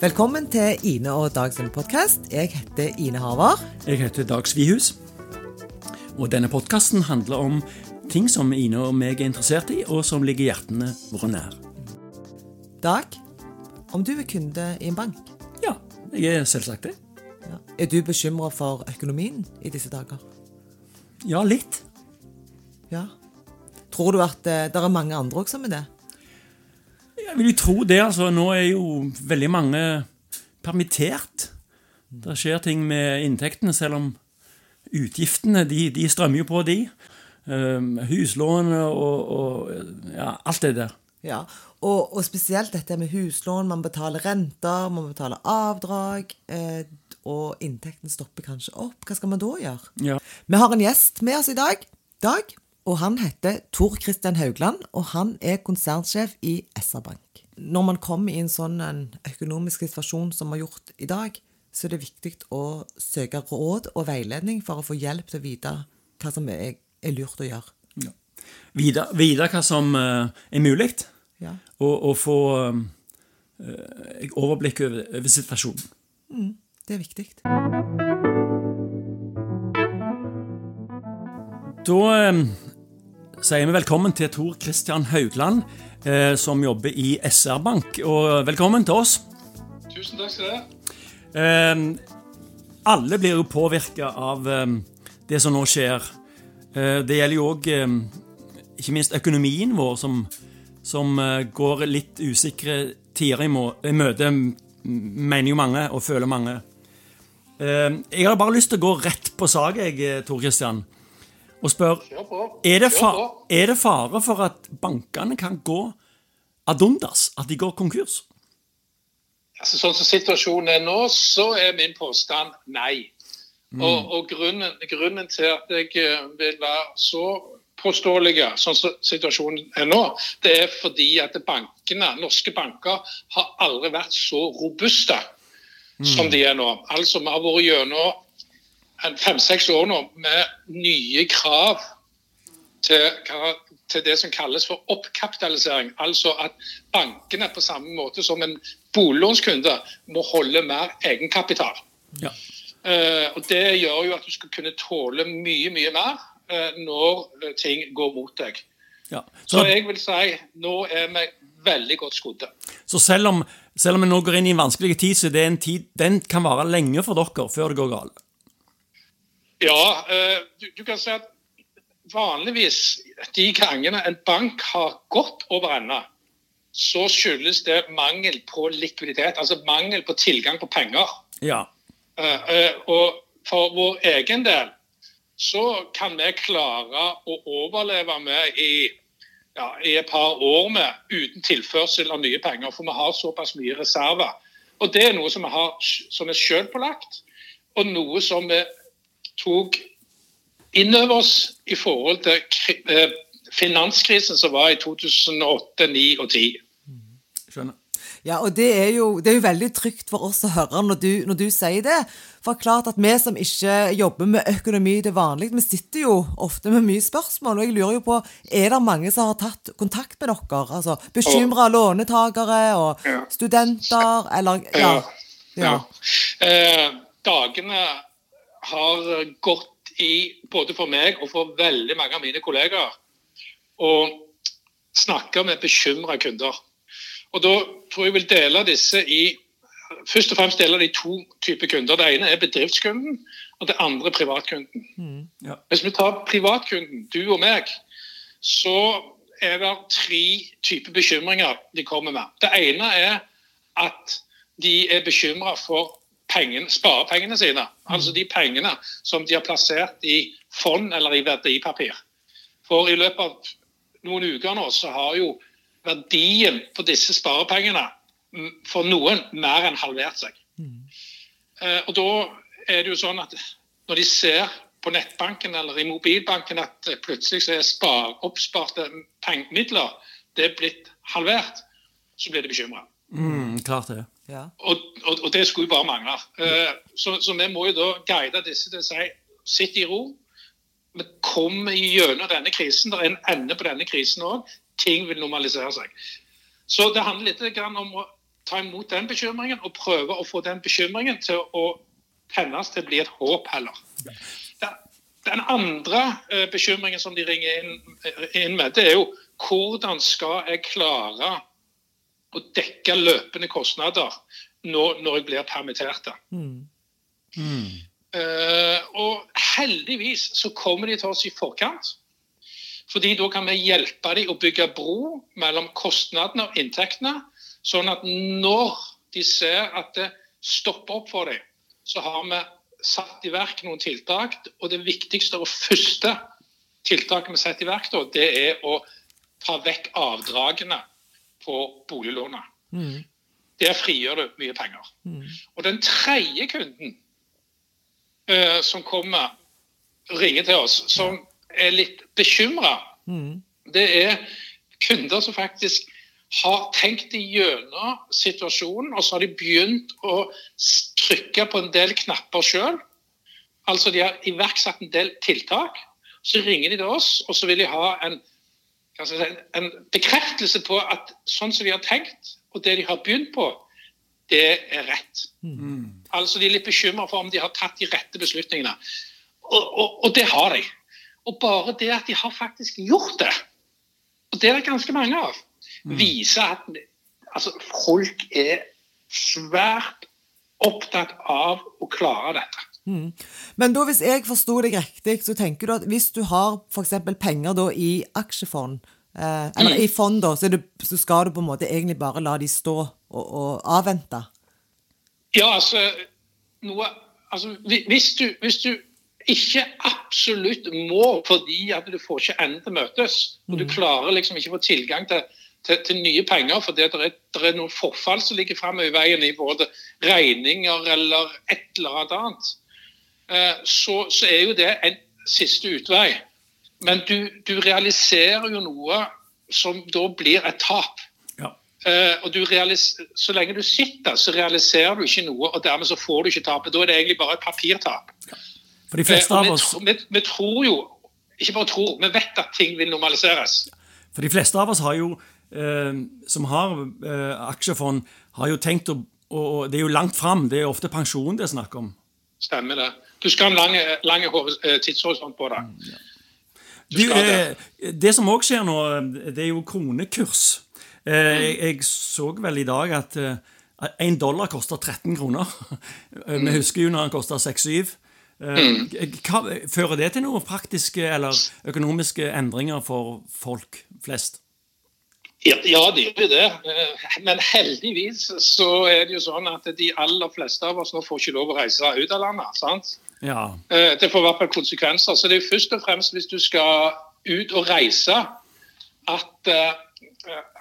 Velkommen til Ine og Dag sin podkast. Jeg heter Ine Harvard. Jeg heter Dag Svihus. Og denne podkasten handler om ting som Ine og meg er interessert i, og som ligger hjertene våre nær. Dag, om du er kunde i en bank, Ja, jeg er selvsagt det. ja. er du bekymra for økonomien i disse dager? Ja, litt. Ja. Tror du at eh, det er mange andre også som er det? Jeg vil jo tro det. altså. Nå er jo veldig mange permittert. Det skjer ting med inntektene, selv om utgiftene de, de strømmer jo på, de. Um, huslån og, og ja, alt det der. Ja, og, og spesielt dette med huslån. Man betaler renter, man betaler avdrag, eh, og inntekten stopper kanskje opp. Hva skal man da gjøre? Ja. Vi har en gjest med oss i dag, Dag, og han heter Tor Christian Haugland, og han er konsernsjef i SR-Bank. Når man kommer i en sånn økonomisk situasjon som vi har gjort i dag, så er det viktig å søke råd og veiledning for å få hjelp til å vite hva som er, er lurt å gjøre. Ja. Vite vite hva som eh, er mulig, Ja. og, og få eh, overblikk over, over situasjonen. Det er viktig. Da eh, sier vi velkommen til Tor Christian Haugland, eh, som jobber i SR-Bank. Og velkommen til oss. Tusen takk skal du ha. Eh, alle blir jo påvirka av eh, det som nå skjer. Eh, det gjelder jo òg eh, ikke minst økonomien vår, som, som eh, går litt usikre tider i, i møte, mener jo mange, og føler mange. Eh, jeg har bare lyst til å gå rett på sak, jeg, eh, Tor Christian, og spør er det, Kjør fa er det fare for at bankene kan gå ad undas? At de går konkurs? Altså, sånn som situasjonen er nå, så er min påstand nei. Og, og grunnen, grunnen til at jeg eh, vil være så påståelig sånn som situasjonen er nå, det er fordi at bankene, norske banker har aldri vært så robuste som de er nå. Altså, Vi har vært gjennom en fem-seks år nå med nye krav til, til det som kalles for oppkapitalisering. Altså at bankene på samme måte som en boliglånskunde må holde mer egenkapital. Ja. Uh, og Det gjør jo at du skal kunne tåle mye, mye mer uh, når eh, ting går mot deg. ja. Så Så, jeg vil si nå er vi veldig godt skodde. så selv, om, selv om vi nå går inn i en vanskelig tid, så det er en tid, den kan vare lenge for dere før det går galt. Ja, eh, du, du kan si at vanligvis de gangene en bank har gått over ende, så skyldes det mangel på likviditet, altså mangel på tilgang på penger. Ja. Eh, eh, og for vår egen del så kan vi klare å overleve med i, ja, i et par år med uten tilførsel av nye penger, for vi har såpass mye reserver. Og det er noe som, vi har, som er selvpålagt, og noe som vi tok inn over oss i forhold til eh, finanskrisen som var i 2008, 2009 og 2010. Skjønner. Ja, og det er, jo, det er jo veldig trygt for oss å høre når du, når du sier det. For klart at vi som ikke jobber med økonomi til vanlig, vi sitter jo ofte med mye spørsmål. Og jeg lurer jo på, er det mange som har tatt kontakt med dere? Altså bekymra lånetakere og Ja. studenter, eller Ja. ja. Eh, dagene har gått i, både for meg og for veldig mange av mine kollegaer, å snakke med bekymra kunder. Og da tror jeg jeg vil dele disse i Først og fremst dele de to typer kunder. Det ene er bedriftskunden, og det andre privatkunden. privatkunden. Ja. Hvis vi tar privatkunden, du og meg, så er det tre typer bekymringer de kommer med. Det ene er at de er bekymra for pengen, sparepengene sine. Altså de pengene som de har plassert i fond eller i verdipapir. For i løpet av noen uker nå så har jo verdien på disse sparepengene mm, for noen mer enn halvert seg. Mm. og da er det jo sånn at når de ser på nettbanken eller i mobilbanken at eh, plutselig så er spar, oppsparte midler det er blitt halvert, så blir de bekymra. Mm, klart det. ja. Og, og, og det skulle jo bare mangle. Uh, så, så vi må jo da guide disse til å si sitt i ro. Vi kommer gjennom denne krisen. Det er en ende på denne krisen òg. Ting vil normalisere seg. Så det handler litt om å ta imot den bekymringen og prøve å få den bekymringen til å tennes til å bli et håp heller. Den andre uh, bekymringen som de ringer inn, inn, med, det er jo hvordan skal jeg klare å dekke løpende kostnader når, når jeg blir permittert. Mm. Mm. Uh, og heldigvis så kommer de til oss i forkant. Fordi da kan vi hjelpe dem å bygge bro mellom kostnadene og inntektene. Sånn at når de ser at det stopper opp for dem, så har vi satt i verk noen tiltak. Og det viktigste og første tiltaket vi setter i verk, da, det er å ta vekk avdragene på boliglånet. Mm. Der frigjør du mye penger. Mm. Og den tredje kunden uh, som kommer, ringer til oss, som er litt bekymra, mm. det er kunder som faktisk har tenkt gjennom situasjonen, og så har de begynt å trykke på en del knapper sjøl. Altså de har iverksatt en del tiltak. Så ringer de til oss, og så vil de ha en, si, en bekreftelse på at sånn som de har tenkt, og det de har begynt på, det er rett. Mm. Altså De er litt bekymra for om de har tatt de rette beslutningene. Og, og, og, det har de. Og bare det at de har faktisk gjort det, og det er det ganske mange av, Mm. viser at altså, folk er svært opptatt av å klare dette. Mm. Men da, hvis jeg forsto deg riktig, så tenker du at hvis du har f.eks. penger da, i aksjefond, eh, eller mm. i fond, da, så, det, så, skal du på en måte egentlig bare la de stå og, og avvente? Ja, altså, noe, altså hvis, du, hvis du ikke absolutt må fordi at du får ikke enden til møtes, og du mm. klarer liksom ikke å få tilgang til til, til nye penger. fordi det er, det er noen forfall som ligger framme i veien i både regninger eller et eller annet. Eh, så, så, er jo det en siste utvei. Men du, du, realiserer jo noe som da blir et tap. Ja. Eh, og Så lenge du sitter, så realiserer du ikke noe, og dermed så får du ikke tapet. Da er det egentlig bare et papirtap. Ja. For de fleste eh, av oss... Vi, vi, tror jo, ikke bare tror, vi vet at ting vil normaliseres. For de fleste av oss har jo eh, som har eh, aksjefond, har jo tenkt å og Det er jo langt fram. Det er ofte pensjon det er snakk om. Stemmer det. Du skal ha en lang, lang eh, tidshorisont på det. Mm, ja. Du, det. det som òg skjer nå, det er jo kronekurs. Eh, mm. jeg, jeg, så vel i dag at én eh, dollar koster 13 kroner. Vi mm. husker jo når den kosta 6-7. Hva, fører det til noen praktiske eller økonomiske endringer for folk flest? Ja, ja, det gjør det. Eh, men heldigvis så er det jo sånn at de aller fleste av oss nå får ikke lov å reise ut av landet. sant? Ja. Eh, det får i hvert fall konsekvenser. Så det er jo først og fremst hvis du skal ut og reise, at, eh,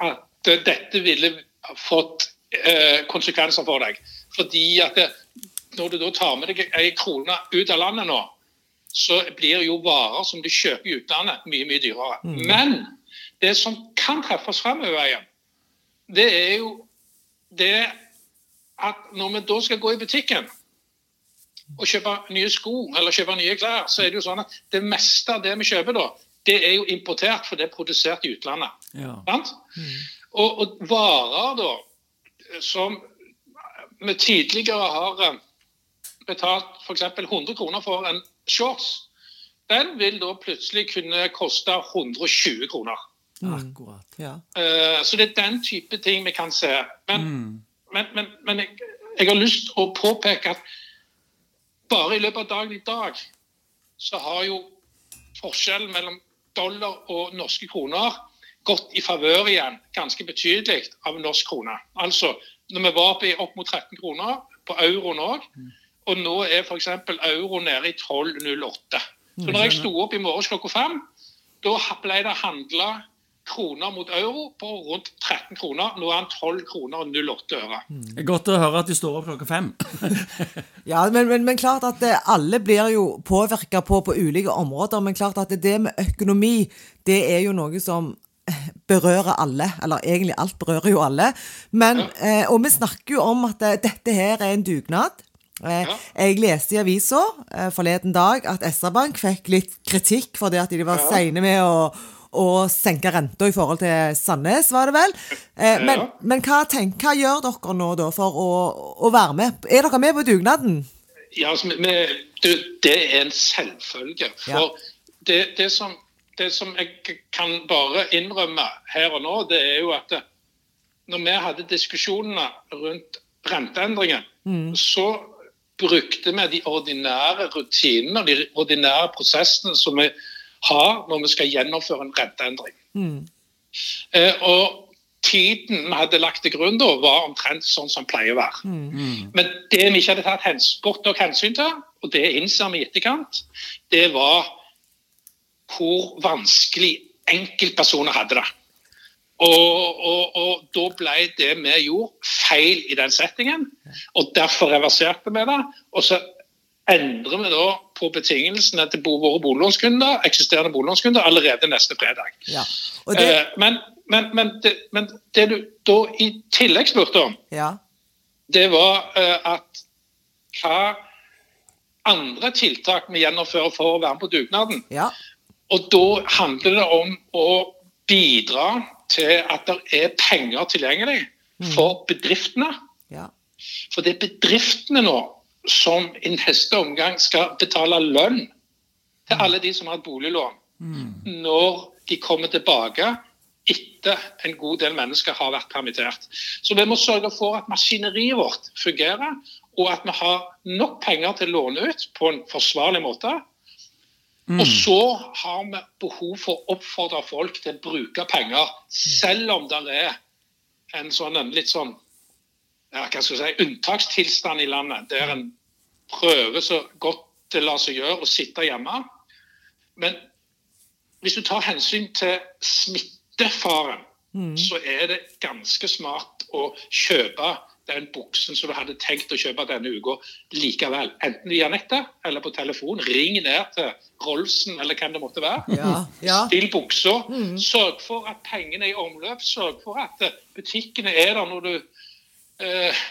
at dette ville fått konsekvenser for deg. Fordi at det, når du da tar med deg ei krone ut av landet nå, så blir jo varer som du kjøper i utlandet, mye, mye dyrere. Mm. Men det som kan treffes fremover igjen, det er jo det at når vi da skal gå i butikken og kjøpe nye sko eller kjøpe nye klær, så er det jo sånn at det meste av det vi kjøper da, det er jo importert, for det er produsert i utlandet. Ja. Mm. Og, og, varer da som vi tidligere har eh, betalt f.eks. 100 kroner for en shorts, den vil da plutselig kunne koste 120 kroner. Mm. Akkurat. Ja. Uh, så det er den type ting vi kan se. Men, mm. men, men, men jeg, jeg, har lyst til å påpeke at bare i løpet av dagen i dag så har jo forskjellen mellom dollar og norske kroner gått i favør igjen ganske betydelig av norsk krone. Altså, når vi var oppe i opp mot 13 kroner på euroen òg, mm. og nå er f.eks. euro nede i 12,08. Så når jeg sto opp i morges klokka fem, da ble det handla kroner mot euro på rundt 13 kroner. Nå er han 12 kroner og 08 øre. Det er godt å høre at de står opp klokka fem. ja, men, men, men, klart at alle blir jo påvirka på, på ulike områder. Men klart at det med økonomi, det er jo noe som berører alle. Eller egentlig alt berører jo alle. Men, ja. eh, og vi snakker jo om at dette her er en dugnad. Eh, ja. Jeg leste i avisa eh, forleden dag at SR-Bank fikk litt kritikk fordi at de var ja. seine med å å senke renta i forhold til Sandnes, var det vel. Eh, men, Ja. men hva, tenk, hva gjør dere nå da for å, å være med? Er dere med på dugnaden? Ja, altså, vi- du, det er en selvfølge. For det, det, som, det som jeg kan bare innrømme her og nå, det er jo at når vi hadde diskusjonene rundt renteendringen, så brukte vi de ordinære rutinene og de ordinære prosessene som vi har når vi skal gjennomføre en renteendring. Eh, og tiden vi hadde lagt til grunn da, var omtrent sånn som pleier å være. Men det vi ikke hadde tatt hens godt nok hensyn til, og det innser vi i etterkant, det var hvor vanskelig enkeltpersoner hadde det. Og, og, og da ble det vi gjorde, feil i den settingen. Og derfor reverserte vi det. Og så endrer vi da på betingelsene til våre boliglånskunder, eksisterende boliglånskunder allerede neste fredag. Ja. Det, Eh, men, men, men, det, men det du da i tillegg spurte om, ja. det var eh, at hva andre tiltak vi gjennomfører for å være med på dugnaden. Ja. Og da handler det om å bidra til at det er penger tilgjengelig for bedriftene. Ja. For det er bedriftene nå som i neste omgang skal betale lønn til alle de som har et boliglån, når de kommer tilbake etter en god del mennesker har vært permittert. Så vi må sørge for at maskineriet vårt fungerer, og at vi har nok penger til å låne ut på en forsvarlig måte. Og så har vi behov for å oppfordre folk til å bruke penger, selv om det er en sånn en litt sånn ja, hva skal jeg si, unntakstilstand i landet, der en prøver så godt det lar seg gjøre å sitte hjemme. Men hvis du tar hensyn til smittefaren, så er det ganske smart å kjøpe den buksen som du hadde tenkt å kjøpe denne uka likevel. Enten via nettet eller på telefon. Ring ned til Rolsen eller hvem det måtte være. Ja. ja. Still buksa. Sørg for at pengene er i omløp. Sørg for at eh, butikkene er der når du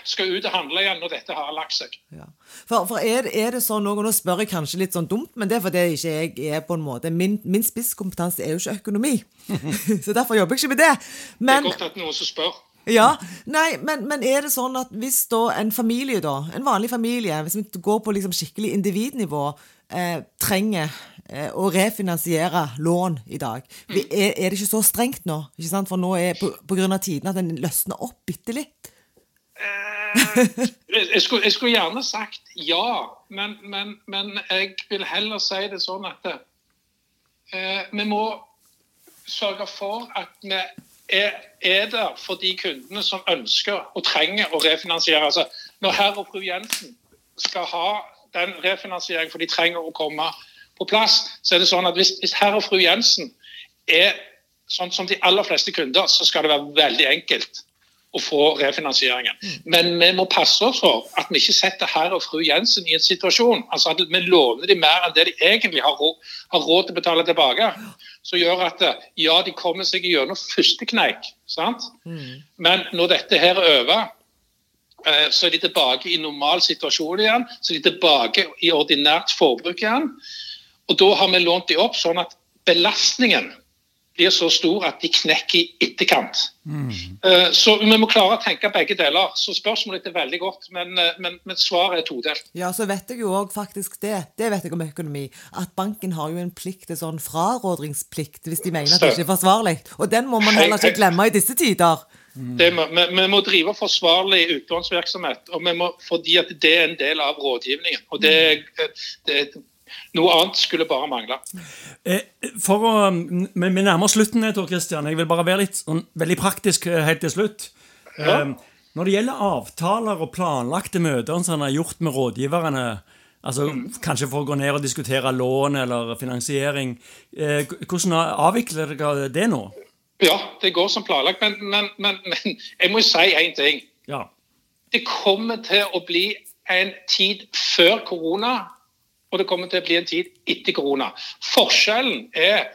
skal ut og handle igjen når dette har lagt seg. Ja. For, for er, det- er det sånn og nå spør jeg kanskje litt sånn dumt, men det er fordi ikke jeg er på en måte Min, min spisskompetanse er jo ikke økonomi, så derfor jobber jeg ikke med det. Det er godt at noen som spør. ja, nei, men, men er det sånn at hvis da en familie, da, en vanlig familie, hvis vi går på liksom skikkelig individnivå, eh, trenger eh, å refinansiere lån i dag, vi, er, er det ikke så strengt nå? Ikke sant? For nå er på, på grunn av tiden at den løsner opp bitte litt. Jeg jeg skulle, jeg skulle gjerne sagt ja, men, men, men jeg vil heller si det sånn at eh, vi må sørge for at vi er, er der for de kundene som ønsker og trenger å refinansiere. Altså, når herr og fru Jensen skal ha den refinansieringen for de trenger å komme på plass, så er det sånn at hvis, hvis herr og fru Jensen er sånn som de aller fleste kunder, så skal det være veldig enkelt å få refinansieringen. Men vi må passe oss for at vi ikke setter herr og fru Jensen i en situasjon altså at vi låner dem mer enn det de egentlig har råd, har råd til å betale tilbake. Som gjør at ja, de kommer seg gjennom første kneik, sant? men når dette her er over, eh, så er de tilbake i normal situasjon igjen. Så er de tilbake i ordinært forbruk igjen. Og da har vi lånt de opp sånn at belastningen blir så stor at de knekker i etterkant. Mm. Så vi må klare å tenke begge deler. Så spørsmålet er veldig godt, men, eh, men, men svaret er todelt. Ja, så vet jeg jo òg faktisk det, det vet jeg om økonomi, at banken har jo en plikt til sånn frarådringsplikt hvis de mener at det ikke er forsvarlig. Og den må man heller ikke glemme i disse tider. Det må, vi, vi må drive forsvarlig utlånsvirksomhet, og vi må, fordi at det er en del av rådgivningen. Og det, det, Noe annet skulle bare mangle. Eh, For å, mm, Vi nærmer oss slutten, Tor Christian. Jeg vil bare være litt sånn, veldig praktisk eh, helt til slutt. Ja. Eh, Når det gjelder avtaler og planlagte møter som han har gjort med rådgiverne, altså kanskje for å gå ned og diskutere lån eller finansiering, hvordan avvikler dere det nå? Ja, det går som planlagt, men, men, men, men jeg må jo si én ting. Ja. Det kommer til å bli en tid før korona, og det kommer til å bli en tid etter korona. Forskjellen er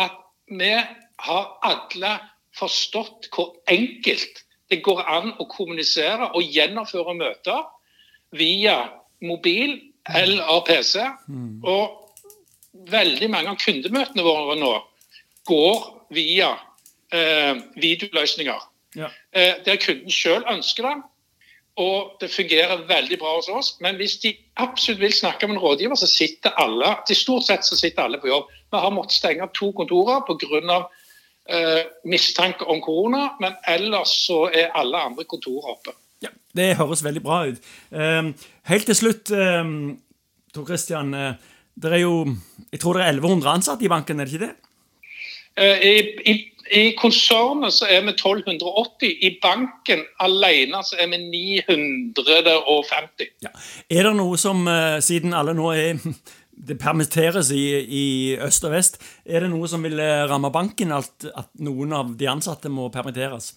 at vi har alle forstått hvor enkelt det går an å kommunisere og gjennomføre møter via mobil eller PC. Og veldig mange av kundemøtene våre nå går via eh, videoløsninger. Ja. Eh, der kunden sjøl ønsker det. Og det fungerer veldig bra hos oss. Men hvis de absolutt vil snakke med en rådgiver, så sitter alle til stort sett så sitter alle på jobb. Vi har måttet stenge to kontorer pga. Eh, mistanke om korona, men ellers så er alle andre kontorer oppe. Ja, Det høres veldig bra ut. Eh, helt til slutt, eh, Tor Christian. Uh, det er jo Jeg tror det er 1100 ansatte i banken, er det ikke det? Eh, I, i, I konsernet så er vi 1280. I banken alene så er vi 950. Ja. Er det noe som, eh, siden alle nå er det permitteres i, i øst og vest, er det noe som vil eh, ramme banken, at, at noen av de ansatte må permitteres?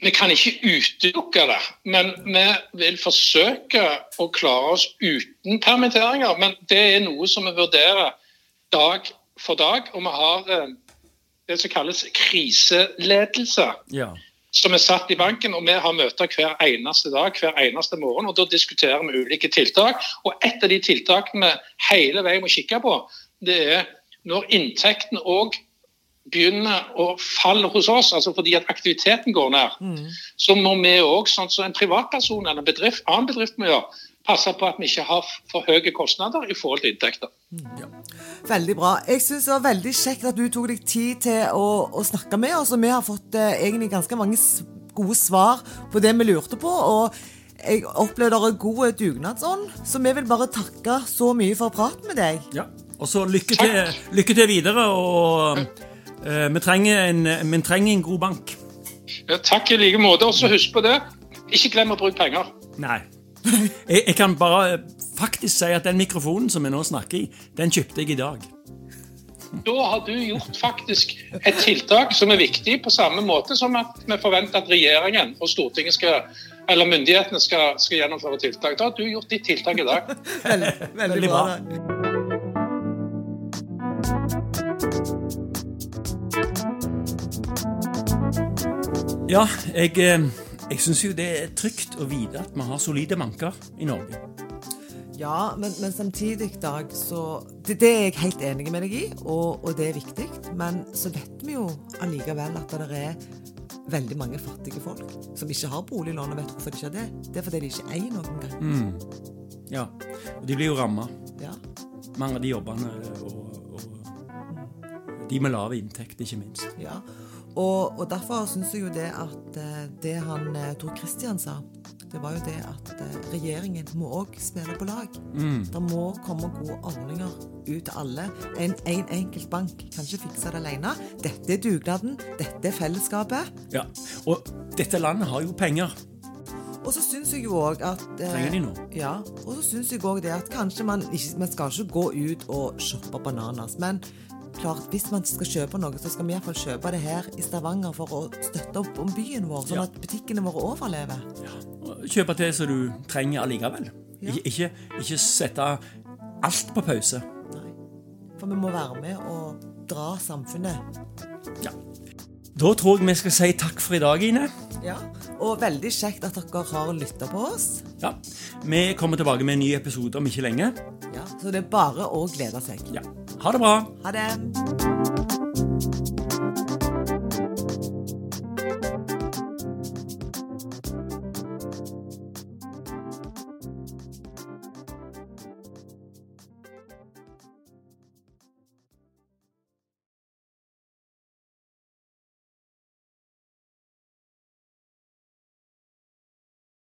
Vi kan ikke utelukke det, men vi vil forsøke å klare oss uten permitteringer. Men det er noe som vi vurderer dag for dag. Og vi har eh, det som kalles kriseledelse, Ja. som er satt i banken. Og vi har møter hver eneste dag, hver eneste morgen. Og da diskuterer vi ulike tiltak. Og et av de tiltakene vi hele veien må kikke på, det er når inntekten òg begynner å falle hos oss, altså fordi at aktiviteten går ned, så må vi òg, sånn som en privatperson eller en bedrift, annen bedrift må gjøre, passe på at vi ikke har for høye kostnader i forhold til inntekter. Veldig bra. Jeg syns det var veldig kjekt at du tok deg tid til å, å snakke med oss. og Vi har fått eh, egentlig ganske mange gode svar på det vi lurte på. og jeg opplevde dere er god dugnadsånd, så vi vil bare takke så mye for praten med deg. Ja. Og så lykke til, lykke til videre. og eh, vi, trenger en, vi trenger en god bank. Ja, takk i like måte. Og så husk på det, ikke glem å bruke penger. Nei. Jeg, jeg kan bare faktisk si at den mikrofonen som vi nå snakker i, den kjøpte jeg i dag. Da har du gjort faktisk et tiltak som er viktig, på samme måte som at vi forventer at regjeringen og Stortinget skal, eller myndighetene skal, skal gjennomføre tiltak. Da har du gjort ditt tiltak i dag. Veldig, veldig, bra. bra. Ja, jeg, eh, jeg syns jo det er trygt å vite at vi har solide manker i Norge. Ja, men, men samtidig, Dag, så det, det er jeg helt enig med deg i, og, og det er viktig. Men så vet vi jo allikevel at det er veldig mange fattige folk som ikke har boliglån, og vet hvorfor de ikke har det. Det er fordi de ikke eier noen gang. Ja, og de blir jo ramma. Ja. Mange av de jobbene og, og de med lav inntekt, ikke minst. Ja, og, og derfor syns jeg jo det at eh, det han eh, Tor Christian sa, det var jo det at eh, regjeringen må òg spille på lag. Det må komme gode ordninger ut til alle. En, en enkelt bank kan ikke fikse det alene. Dette er dugnaden, dette er fellesskapet. Ja, Og dette landet har jo penger. Og så syns jeg jo òg at eh, Trenger de noe? Ja. Og så syns jeg òg det at kanskje man ikke Man skal ikke gå ut og shoppe bananas, men klart, hvis man skal kjøpe noe, så skal vi iallfall kjøpe det her i Stavanger for å støtte opp om byen vår, sånn Ja. at butikkene våre overlever. Ja. Kjøpe til som du trenger allikevel. Ja. Ikke, ikke, ikke sette alt på pause. Nei. For vi må være med og dra samfunnet. Ja. Da tror jeg vi skal si takk for i dag, Ine. Ja. Og veldig kjekt at dere har lytta på oss. Ja. Vi kommer tilbake med en ny episode om ikke lenge. Ja. Så det er bare å glede seg. Ja. Ha det bra. Ha det.